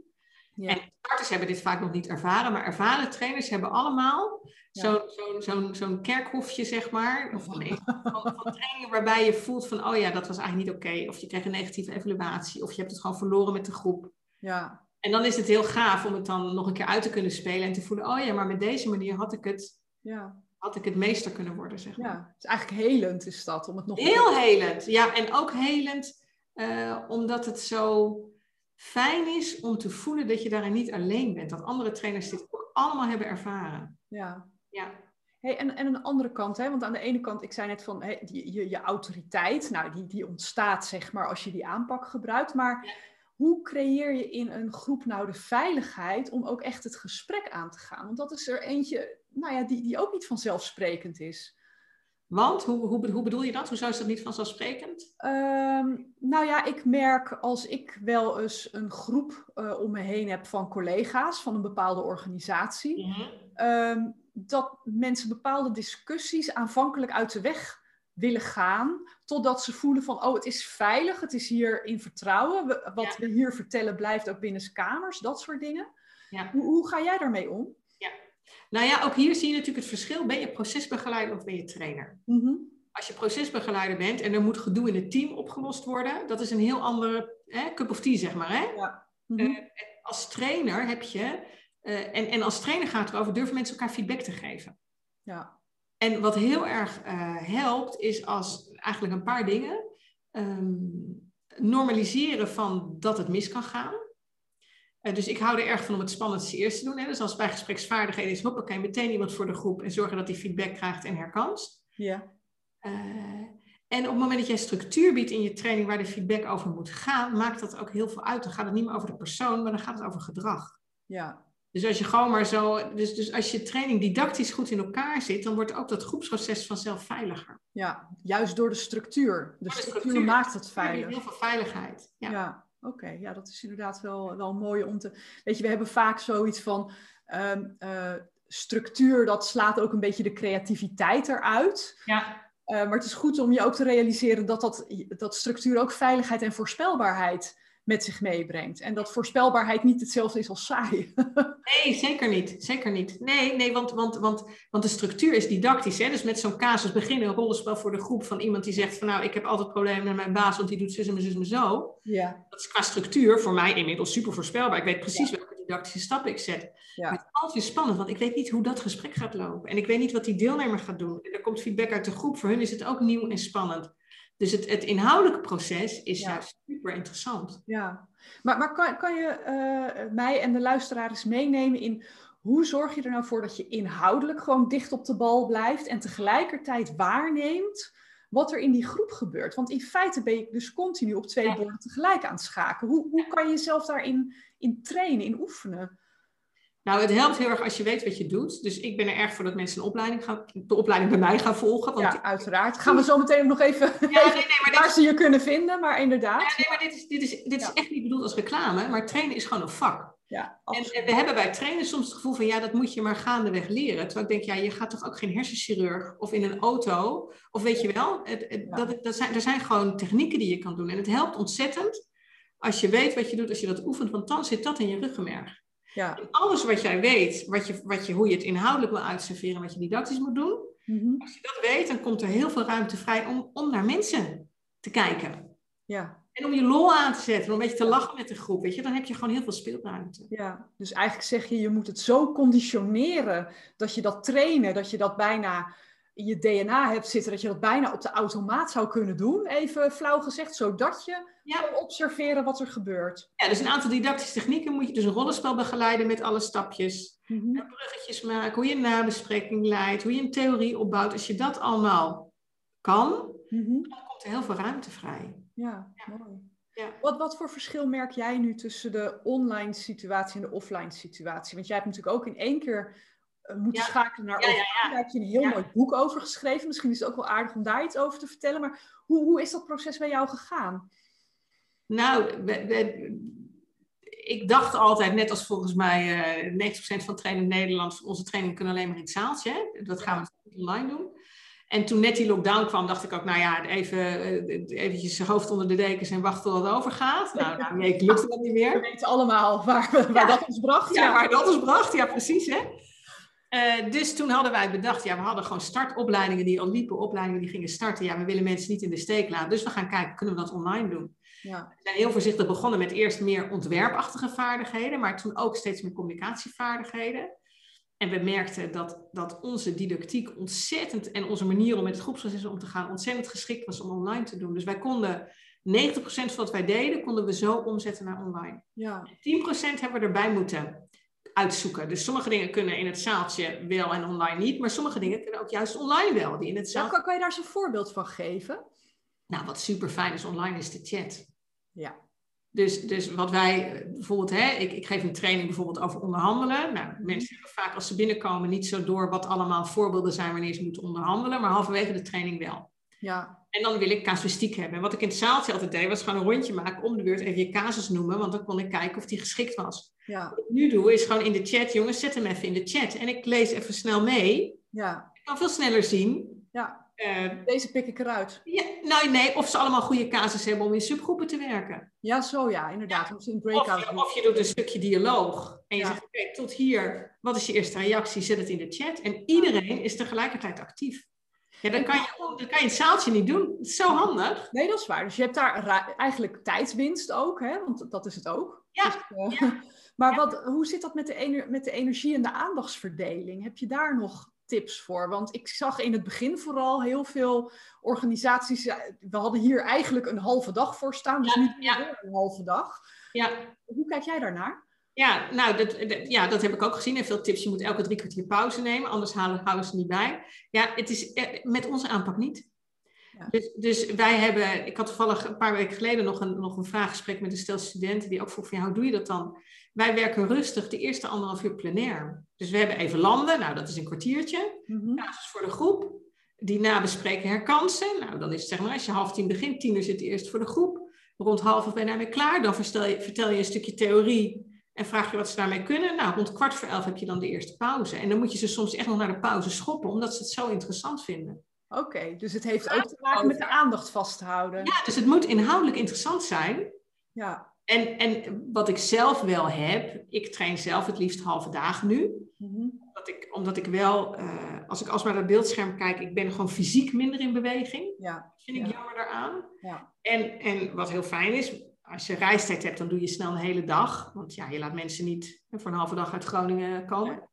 S2: Ja. En starters hebben dit vaak nog niet ervaren, maar ervaren trainers hebben allemaal zo'n zo, zo, zo kerkhofje, zeg maar. Of een, van, van trainingen waarbij je voelt van, oh ja, dat was eigenlijk niet oké. Of je krijgt een negatieve evaluatie, of je hebt het gewoon verloren met de groep. Ja. En dan is het heel gaaf om het dan nog een keer uit te kunnen spelen en te voelen, oh ja, maar met deze manier had ik het, ja. had ik het meester kunnen worden, zeg maar.
S1: Ja, het is eigenlijk helend is dat, om het nog...
S2: Heel helend, ja. En ook helend, uh, omdat het zo fijn is om te voelen dat je daarin niet alleen bent. Dat andere trainers dit ook allemaal hebben ervaren. Ja.
S1: Ja. Hey, en, en een andere kant, hè? want aan de ene kant, ik zei net van hey, die, je, je autoriteit, nou, die, die ontstaat zeg maar als je die aanpak gebruikt. Maar hoe creëer je in een groep nou de veiligheid om ook echt het gesprek aan te gaan? Want dat is er eentje, nou ja, die, die ook niet vanzelfsprekend is.
S2: Want, hoe, hoe, hoe bedoel je dat? Hoezo is dat niet vanzelfsprekend?
S1: Um, nou ja, ik merk als ik wel eens een groep uh, om me heen heb van collega's van een bepaalde organisatie, mhm. Ehm, dat mensen bepaalde discussies aanvankelijk uit de weg willen gaan, totdat ze voelen van, oh, het is veilig, het is hier in vertrouwen, wat we hier vertellen blijft ook binnen kamers, dat soort dingen. Ja. Hoe, hoe ga jij daarmee om?
S2: Ja. Nou ja, ook hier zie je natuurlijk het verschil. Ben je procesbegeleider of ben je trainer? Mhm. Als je procesbegeleider bent en er moet gedoe in het team opgelost worden, dat is een heel andere hè, cup of tea, zeg maar. Hè? Ja. Mhm. Eh, als trainer heb je, uh, en, en als trainer gaat het erover, durven mensen elkaar feedback te geven. Ja. En wat heel erg uh, helpt, is als eigenlijk een paar dingen. Um, normaliseren van dat het mis kan gaan. Uh, dus ik hou er erg van om het spannendste eerst te doen. Hè? Dus als bij gespreksvaardigheden is, hoppakee, meteen iemand voor de groep en zorgen dat die feedback krijgt en herkanst. Ja. Uh, en op het moment dat jij structuur biedt in je training waar de feedback over moet gaan, maakt dat ook heel veel uit. Dan gaat het niet meer over de persoon, maar dan gaat het over gedrag. Ja. Dus als je gewoon maar zo, dus, dus als je training didactisch goed in elkaar zit, dan wordt ook dat groepsproces vanzelf veiliger.
S1: Ja, juist door de structuur. De, structuur, maakt het veilig.
S2: Heel veel veiligheid.
S1: Ja, ja oké. Ja, dat is inderdaad wel, wel mooi om te. Weet je, we hebben vaak zoiets van um, uh, structuur, dat slaat ook een beetje de creativiteit eruit. Ja. Uh, maar het is goed om je ook te realiseren dat, dat, dat structuur ook veiligheid en voorspelbaarheid met zich meebrengt. En dat voorspelbaarheid niet hetzelfde is als saai.
S2: nee, zeker niet. Zeker niet. Nee, nee want, want, want, want de structuur is didactisch. Hè? Dus met zo'n casus beginnen een rollenspel voor de groep van iemand die zegt van nou, ik heb altijd problemen met mijn baas, want die doet zus en zus en zo. Ja. Dat is qua structuur voor mij inmiddels super voorspelbaar. Ik weet precies welke didactische stappen ik zet. Ja. Maar het is altijd spannend, want ik weet niet hoe dat gesprek gaat lopen. En ik weet niet wat die deelnemer gaat doen. En er komt feedback uit de groep. Voor hun is het ook nieuw en spannend. Dus het, het inhoudelijke proces is juist super interessant.
S1: Ja, maar, maar kan, kan je uh, mij en de luisteraars meenemen in hoe zorg je er nou voor dat je inhoudelijk gewoon dicht op de bal blijft en tegelijkertijd waarneemt wat er in die groep gebeurt. Want in feite ben je dus continu op twee borden tegelijk aan het schaken. Hoe, hoe kan je jezelf daarin in trainen, in oefenen?
S2: Nou, het helpt heel erg als je weet wat je doet. Dus ik ben er erg voor dat mensen een opleiding gaan, de opleiding bij mij gaan volgen.
S1: Want ja, uiteraard. Gaan we zo meteen nog even, ja, nee, nee, maar waar ze je kunnen vinden, maar inderdaad.
S2: Ja, nee, maar dit is, dit is, dit is echt niet bedoeld als reclame, maar trainen is gewoon een vak. Ja, en, we hebben bij trainen soms het gevoel van ja, dat moet je maar gaandeweg leren. Terwijl ik denk, ja, je gaat toch ook geen hersenchirurg of in een auto, of weet je wel, het, dat, dat zijn, er zijn gewoon technieken die je kan doen. En het helpt ontzettend als je weet wat je doet, als je dat oefent, want dan zit dat in je ruggenmerg. Ja. alles wat jij weet, wat je, wat je, hoe je het inhoudelijk wil uitserveren, wat je didactisch moet doen, mhm. als je dat weet, dan komt er heel veel ruimte vrij om, om naar mensen te kijken. Ja. En om je lol aan te zetten, om een beetje te lachen met de groep, weet je, dan heb je gewoon heel veel speelruimte.
S1: Ja, dus eigenlijk zeg je, je moet het zo conditioneren dat je dat trainen, dat je dat bijna in je DNA hebt zitten, dat je dat bijna op de automaat zou kunnen doen, even flauw gezegd, zodat je ja. observeren wat er gebeurt.
S2: Ja, dus een aantal didactische technieken moet je dus een rollenspel begeleiden met alle stapjes. Mm Bruggetjes maken, hoe je een nabespreking leidt, hoe je een theorie opbouwt. Als je dat allemaal kan, mhm. dan komt er heel veel ruimte vrij.
S1: Ja, mooi. Ja. Wat, wat voor verschil merk jij nu tussen de online situatie en de offline situatie? Want jij hebt natuurlijk ook in één keer uh, moeten schakelen naar offline. Daar heb je een heel mooi boek over geschreven. Misschien is het ook wel aardig om daar iets over te vertellen. Maar hoe, hoe is dat proces bij jou gegaan?
S2: Nou, ik dacht altijd, net als volgens mij uh, eh, 90% van trainen in Nederland, onze trainingen kunnen alleen maar in het zaaltje. Hè? Dat gaan we online doen. En toen net die lockdown kwam, dacht ik ook, nou ja, even uh, eventjes hoofd onder de dekens en wachten tot het overgaat. Nou, nou nee, lukte dat niet meer.
S1: We weten allemaal waar, waar dat ons bracht.
S2: Ja, waar dat ons bracht, ja precies hè. Uh, dus toen hadden wij bedacht, ja, we hadden gewoon startopleidingen die al liepen, opleidingen die gingen starten. Ja, we willen mensen niet in de steek laten. Dus we gaan kijken, kunnen we dat online doen? Ja. We zijn heel voorzichtig begonnen met eerst meer ontwerpachtige vaardigheden, maar toen ook steeds meer communicatievaardigheden. En we merkten dat, dat onze didactiek ontzettend en onze manier om met het groepsproces om te gaan ontzettend geschikt was om online te doen. Dus wij konden 90% van wat wij deden, konden we zo omzetten naar online. Ja. 10% hebben we erbij moeten uitzoeken. Dus sommige dingen kunnen in het zaaltje wel en online niet, maar sommige dingen kunnen ook juist online wel. Die in het
S1: zaaltje... kan je daar eens een voorbeeld van geven?
S2: Nou, wat super fijn is online is de chat. Ja. Dus, dus wat wij bijvoorbeeld, hè, ik, ik geef een training bijvoorbeeld over onderhandelen. Nou, mhm. mensen hebben vaak als ze binnenkomen niet zo door wat allemaal voorbeelden zijn wanneer ze moeten onderhandelen, maar halverwege de training wel. Ja. En dan wil ik casuïstiek hebben. En wat ik in het zaaltje altijd deed, was gewoon een rondje maken om de beurt even je casus noemen, want dan kon ik kijken of die geschikt was. Ja. Wat ik nu doe, is gewoon in de chat, jongens, zet hem even in de chat. En ik lees even snel mee. Ja. Ik kan veel sneller zien.
S1: Ja. Uh, Deze pik ik eruit.
S2: Ja, nou nee, of ze allemaal goede casus hebben om in subgroepen te werken.
S1: Ja, zo ja, inderdaad.
S2: Ja. In breakout of, je, of je doet een stukje dialoog en je zegt, oké, tot hier, wat is je eerste reactie? Zet het in de chat. En iedereen is tegelijkertijd actief. Ja, dat kan, je, dat kan je het zaaltje niet doen. Het is zo handig.
S1: Nee, dat is waar. Dus je hebt daar eigenlijk tijdswinst ook, hè? want dat is het ook. Ja. Dus, uh, maar Wat, hoe zit dat met de, met de energie en de aandachtsverdeling? Heb je daar nog tips voor? Want ik zag in het begin vooral heel veel organisaties. We hadden hier eigenlijk een halve dag voor staan, dus niet ja. een halve dag. Ja. Hoe kijk jij daarnaar?
S2: Ja, nou, dat, ja, dat heb ik ook gezien. En veel tips, je moet elke drie kwartier pauze nemen, anders halen, houden ze niet bij. Ja, het is eh, met onze aanpak niet. Ja. Dus, dus, wij hebben, ik had toevallig een paar weken geleden nog een, nog een vraaggesprek met een stel studenten die ook vroeg van ja, hoe doe je dat dan? Wij werken rustig de eerste anderhalf uur plenair. Dus we hebben even landen, nou dat is een kwartiertje. Mm voor de groep. Die nabespreken herkansen. Nou dan is het zeg maar als je half tien begint, tien uur zit eerst voor de groep. Rond half of ben je daarmee klaar. Dan vertel je, vertel je een stukje theorie en vraag je wat ze daarmee kunnen. Nou rond kwart voor elf heb je dan de eerste pauze. En dan moet je ze soms echt nog naar de pauze schoppen, omdat ze het zo interessant vinden.
S1: Oké, dus het heeft ook te maken met de aandacht vasthouden.
S2: Ja, dus het moet inhoudelijk interessant zijn. Ja. En, en wat ik zelf wel heb, ik train zelf het liefst halve dagen nu. Mm omdat, ik, omdat ik wel, uh, als ik alsmaar naar het beeldscherm kijk, ik ben gewoon fysiek minder in beweging. Ja. Dat vind ik jammer daaraan. Ja. En, en wat heel fijn is, als je reistijd hebt, dan doe je snel een hele dag. Want ja, je laat mensen niet voor een halve dag uit Groningen komen.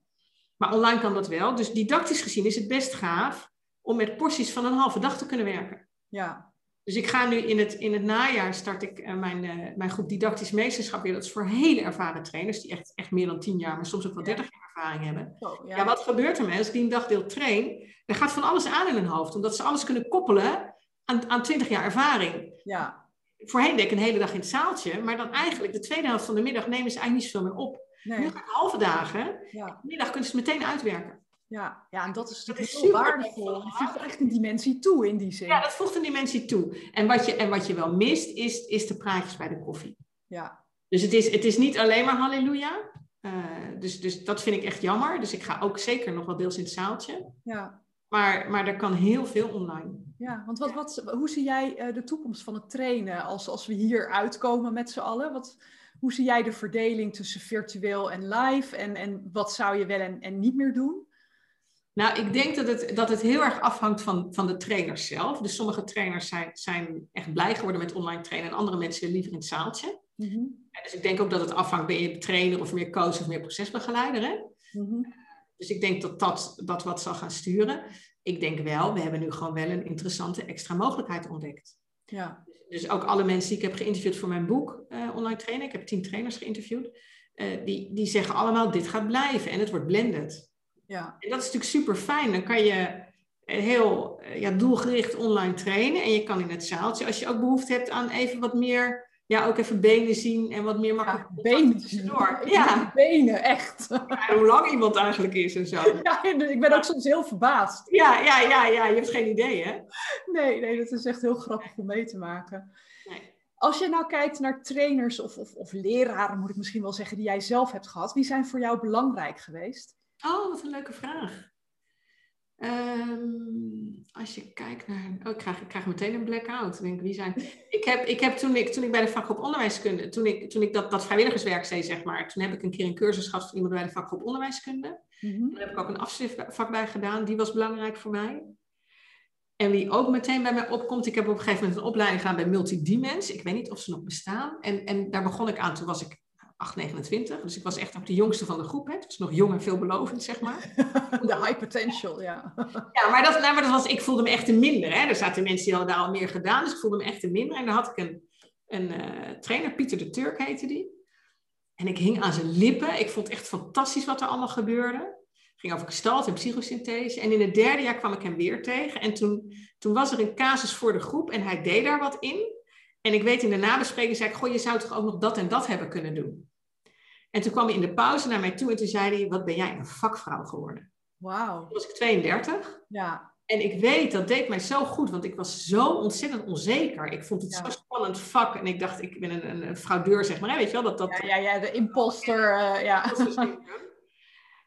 S2: Maar online kan dat wel. Dus didactisch gezien is het best gaaf om met porties van een halve dag te kunnen werken. Ja. Dus ik ga nu in het, in het najaar start ik uh, mijn, uh, mijn groep didactisch meesterschap weer. Dat is voor hele ervaren trainers die echt, echt meer dan tien jaar, maar soms ook wel dertig jaar ervaring hebben. Oh, ja. ja. wat gebeurt er met als ik die een dagdeel train? Er gaat van alles aan in hun hoofd, omdat ze alles kunnen koppelen aan, aan 20 jaar ervaring.
S1: Ja.
S2: Voorheen deed ik een hele dag in het zaaltje, maar dan eigenlijk de tweede helft van de middag nemen ze eigenlijk niet zoveel meer op.
S1: Nee.
S2: Nu ga ik halve dagen,
S1: Ja.
S2: de middag kunnen ze het meteen uitwerken.
S1: Ja. ja, en dat is
S2: Dat
S1: natuurlijk
S2: is
S1: heel waardevol. Je voegt echt een dimensie toe in die zin.
S2: Ja, dat voegt een dimensie toe. En wat je, en wat je wel mist, is, is de praatjes bij de koffie.
S1: Ja.
S2: Dus het is, het is niet alleen maar halleluja. Eh, dus, dus dat vind ik echt jammer. Dus ik ga ook zeker nog wel deels in het zaaltje.
S1: Ja.
S2: Maar, maar er kan heel veel online.
S1: Ja, want wat, wat, hoe zie jij eh, de toekomst van het trainen als, als we hier uitkomen met z'n allen? Wat, hoe zie jij de verdeling tussen virtueel en live? En, en wat zou je wel en, en niet meer doen?
S2: Nou, ik denk dat het, dat het heel erg afhangt van, van de trainers zelf. Dus sommige trainers zijn, zijn echt blij geworden met online trainen en andere mensen liever in het zaaltje.
S1: Mhm.
S2: Dus ik denk ook dat het afhangt, ben je trainer of meer coach of meer procesbegeleider. Hè?
S1: Mhm.
S2: Dus ik denk dat, dat dat wat zal gaan sturen. Ik denk wel, we hebben nu gewoon wel een interessante extra mogelijkheid ontdekt.
S1: Ja.
S2: Dus ook alle mensen die ik heb geïnterviewd voor mijn boek eh, online trainen, ik heb tien trainers geïnterviewd, eh, die, die zeggen allemaal dit gaat blijven en het wordt blended.
S1: Ja.
S2: En dat is natuurlijk super fijn. Dan kan je heel eh, ja, doelgericht online trainen en je kan in het zaaltje, als je ook behoefte hebt aan even wat meer, ja, ook even benen zien en wat meer makkelijk
S1: Ja, benen
S2: tussendoor. Ja,
S1: Benen, echt.
S2: ja, hoe lang iemand eigenlijk is en zo.
S1: Ja, ik ben ook soms heel verbaasd.
S2: Ja, ja, ja, ja, je hebt geen idee, hè?
S1: Nee, nee, dat is echt heel grappig om mee te maken.
S2: Nee.
S1: Als je nou kijkt naar trainers of, of, of leraren, moet ik misschien wel zeggen, die jij zelf hebt gehad, wie zijn voor jou belangrijk geweest?
S2: Oh, wat een leuke vraag. Ehm, als je kijkt naar. Oh, ik krijg, ik krijg meteen een blackout. Ik Denk, wie zijn. Ik heb, ik heb toen, ik, toen ik bij de vakgroep onderwijskunde. Toen ik, toen ik dat, dat vrijwilligerswerk deed, zeg maar. Toen heb ik een keer een cursus gehad van iemand bij de vakgroep onderwijskunde.
S1: Mhm.
S2: Daar heb ik ook een afschriftvak bij gedaan. Die was belangrijk voor mij. En wie ook meteen bij mij opkomt. Ik heb op een gegeven moment een opleiding gedaan bij Multidimens. Ik weet niet of ze nog bestaan. En, en daar begon ik aan. Toen was ik 8, 29. Dus ik was echt ook de jongste van de groep. Hè. Het was nog jong en veelbelovend, zeg maar.
S1: De high potential, ja.
S2: Ja, maar dat, nou, maar dat was, ik voelde me echt te minder. Hè. Er zaten mensen die hadden daar al meer gedaan, dus ik voelde me echt te minder. En dan had ik een, een eh, trainer, Pieter de Turk heette die. En ik hing aan zijn lippen. Ik vond echt fantastisch wat er allemaal gebeurde. Het ging over gestalte en psychosynthese. En in het derde jaar kwam ik hem weer tegen. En toen, toen was er een casus voor de groep en hij deed daar wat in. En ik weet in de nabespreking, zei ik, goh, je zou toch ook nog dat en dat hebben kunnen doen. En toen kwam hij in de pauze naar mij toe en toen zei hij, wat ben jij een vakvrouw geworden.
S1: Wauw.
S2: Toen was ik 32.
S1: Ja,
S2: En ik weet, dat deed mij zo goed, want ik was zo ontzettend onzeker. Ik vond het
S1: Ja.
S2: zo'n spannend vak. En ik dacht, ik ben een, een, een fraudeur, zeg maar. hè, Weet je wel, dat, dat,
S1: ja, ja, ja de imposter, eh, ja.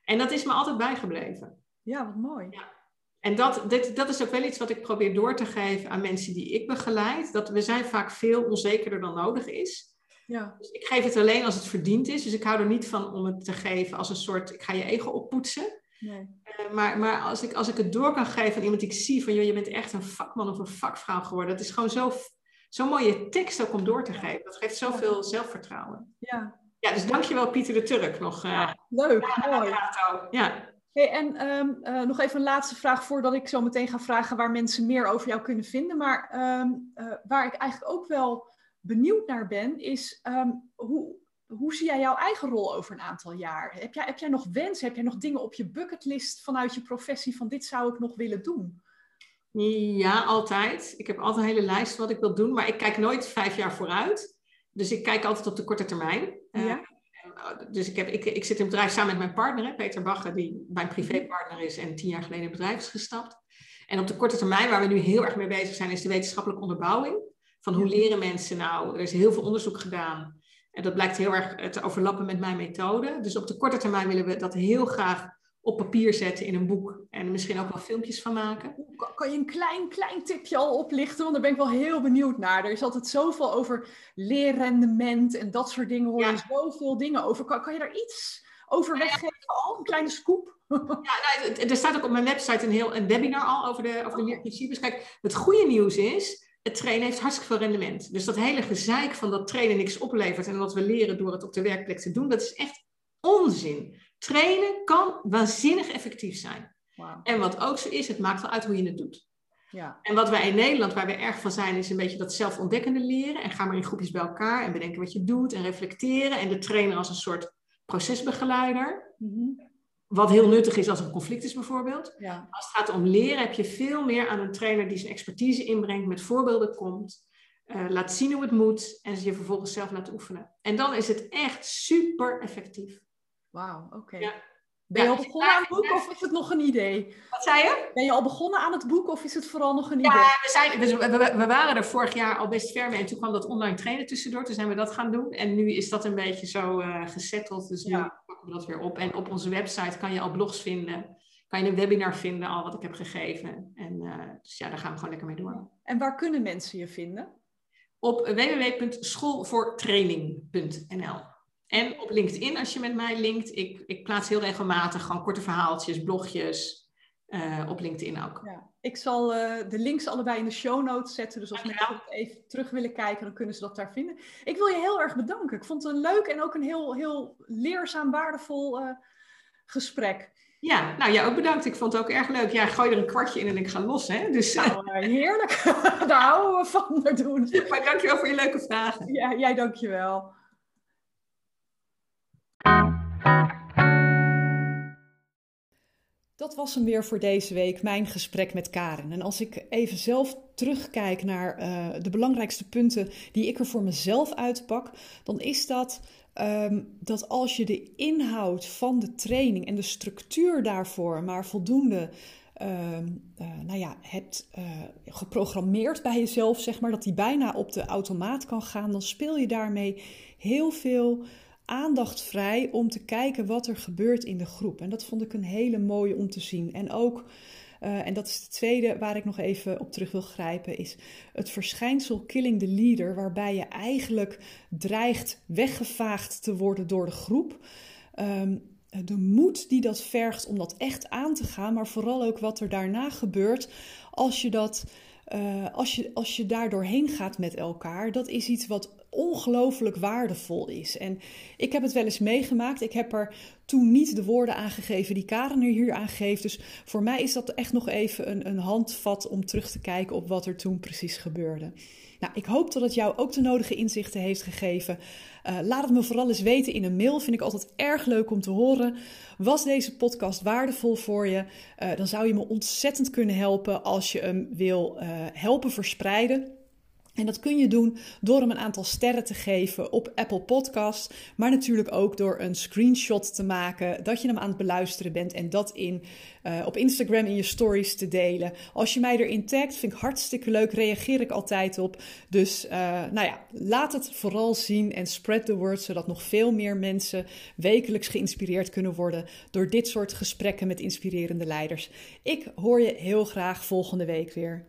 S2: En dat is me altijd bijgebleven.
S1: Ja, wat mooi.
S2: En dat, dit, dat is ook wel iets wat ik probeer door te geven aan mensen die ik begeleid. Dat we zijn vaak veel onzekerder dan nodig is.
S1: Ja,
S2: Dus ik geef het alleen als het verdiend is. Dus ik hou er niet van om het te geven als een soort, ik ga je ego oppoetsen.
S1: nee.
S2: Eh, maar maar als, ik, als ik het door kan geven aan iemand die ik zie van, joh, je bent echt een vakman of een vakvrouw geworden. Dat is gewoon zo- zo'n mooie tekst ook om door te geven. Dat geeft zoveel zelfvertrouwen.
S1: Ja,
S2: Ja, dus dankjewel Pieter de Turk nog. eh
S1: leuk, mooi.
S2: ja.
S1: Hey, en ehm, eh, nog even een laatste vraag voordat ik zo meteen ga vragen waar mensen meer over jou kunnen vinden. Maar ehm, eh, waar ik eigenlijk ook wel benieuwd naar ben, is ehm, hoe, hoe zie jij jouw eigen rol over een aantal jaar? Heb jij, heb jij nog wensen? Heb jij nog dingen op je bucketlist vanuit je professie van dit zou ik nog willen doen?
S2: ja, altijd. Ik heb altijd een hele lijst wat ik wil doen, maar ik kijk nooit vijf jaar vooruit. Dus ik kijk altijd op de korte termijn. Eh,
S1: Ja.
S2: Dus ik, heb, ik, ik zit in het bedrijf samen met mijn partner, Peter Bagge, die mijn privépartner is en tien jaar geleden in het bedrijf is gestapt. En op de korte termijn, waar we nu heel erg mee bezig zijn, is de wetenschappelijke onderbouwing. Van hoe leren mensen nou? Er is heel veel onderzoek gedaan. En dat blijkt heel erg eh, te overlappen met mijn methode. Dus op de korte termijn willen we dat heel graag op papier zetten in een boek. En misschien ook wel filmpjes van maken.
S1: Kan- je een klein, klein tipje al oplichten? Want daar ben ik wel heel benieuwd naar. Er is altijd zoveel over leerrendement en dat soort dingen. Hoor je
S2: Ja.
S1: zoveel dingen over. Kan, kan je daar iets over weggeven al? Een kleine scoop?
S2: Ja, nou, er staat ook op mijn website een heel een webinar al over de, over de leerprincipes. Kijk, het goede nieuws is, het trainen heeft hartstikke veel rendement. Dus dat hele gezeik van dat trainen niks oplevert en wat we leren door het op de werkplek te doen, dat is echt onzin. Trainen kan waanzinnig effectief zijn. En wat ook zo is, het maakt wel uit hoe je het doet.
S1: Ja.
S2: En wat wij in Nederland, waar we erg van zijn, is een beetje dat zelfontdekkende leren. En ga maar in groepjes bij elkaar en bedenken wat je doet en reflecteren. En de trainer als een soort procesbegeleider.
S1: Mhm.
S2: wat heel nuttig is als een conflict is bijvoorbeeld.
S1: Ja.
S2: Als het gaat om leren heb je veel meer aan een trainer die zijn expertise inbrengt, met voorbeelden komt, uh, laat zien hoe het moet en ze je vervolgens zelf laat oefenen. En dan is het echt super effectief.
S1: Wauw, oké. Ja. Ben je al begonnen aan het boek of is het nog een idee?
S2: Wat zei je?
S1: Ben je al begonnen aan het boek of is het vooral nog een idee?
S2: Ja, we, zijn, we, we, we, waren er vorig jaar al best ver mee en toen kwam dat online trainen tussendoor. Toen zijn we dat gaan doen en nu is dat een beetje zo uh, gesetteld. Dus nu pakken we dat weer op. En op onze website kan je al blogs vinden. Kan je een webinar vinden al wat ik heb gegeven. En uh, dus ja, daar gaan we gewoon lekker mee door.
S1: En waar kunnen mensen je vinden?
S2: Op www.schoolvoortraining.nl en op LinkedIn, als je met mij linkt, ik, ik plaats heel regelmatig gewoon korte verhaaltjes, blogjes. Uh, op LinkedIn ook.
S1: Ja, ik zal uh, de links allebei in de show notes zetten. Dus als mensen even terug willen kijken, dan kunnen ze dat daar vinden. Ik wil je heel erg bedanken. Ik vond het een leuk en ook een heel, heel leerzaam, waardevol uh, gesprek.
S2: Ja, nou ja, ook bedankt. Ik vond het ook erg leuk. Ja, gooi er een kwartje in en ik ga los. Hè? Dus,
S1: nou, heerlijk. Daar houden we van. Doen.
S2: Maar dankjewel voor je leuke vragen.
S1: Ja, jij dankjewel. Dat was hem weer voor deze week, mijn gesprek met Karen. En als ik even zelf terugkijk naar uh, de belangrijkste punten die ik er voor mezelf uitpak, dan is dat um, dat als je de inhoud van de training en de structuur daarvoor maar voldoende uh, uh, nou ja, hebt uh, geprogrammeerd bij jezelf, zeg maar, dat die bijna op de automaat kan gaan, dan speel je daarmee heel veel aandacht vrij om te kijken wat er gebeurt in de groep. En dat vond ik een hele mooie om te zien. En ook, uh, en dat is de tweede waar ik nog even op terug wil grijpen, is het verschijnsel killing the leader, waarbij je eigenlijk dreigt weggevaagd te worden door de groep. Um, de moed die dat vergt om dat echt aan te gaan, maar vooral ook wat er daarna gebeurt als je dat. Uh, als, je, als je daar doorheen gaat met elkaar, dat is iets wat ongelooflijk waardevol is. En ik heb het wel eens meegemaakt. Ik heb er toen niet de woorden aangegeven die Karen er hier aangeeft. Dus voor mij is dat echt nog even een, een handvat om terug te kijken op wat er toen precies gebeurde. Nou, ik hoop dat het jou ook de nodige inzichten heeft gegeven. Uh, laat het me vooral eens weten in een mail. Vind ik altijd erg leuk om te horen. Was deze podcast waardevol voor je? Uh, dan zou je me ontzettend kunnen helpen als je hem wil uh, helpen verspreiden. En dat kun je doen door hem een aantal sterren te geven op Apple Podcasts, maar natuurlijk ook door een screenshot te maken dat je hem aan het beluisteren bent en dat in, uh, op Instagram in je stories te delen. Als je mij erin tagt, vind ik hartstikke leuk, reageer ik altijd op. Dus uh, nou ja, laat het vooral zien en spread the word, zodat nog veel meer mensen wekelijks geïnspireerd kunnen worden door dit soort gesprekken met inspirerende leiders. Ik hoor je heel graag volgende week weer.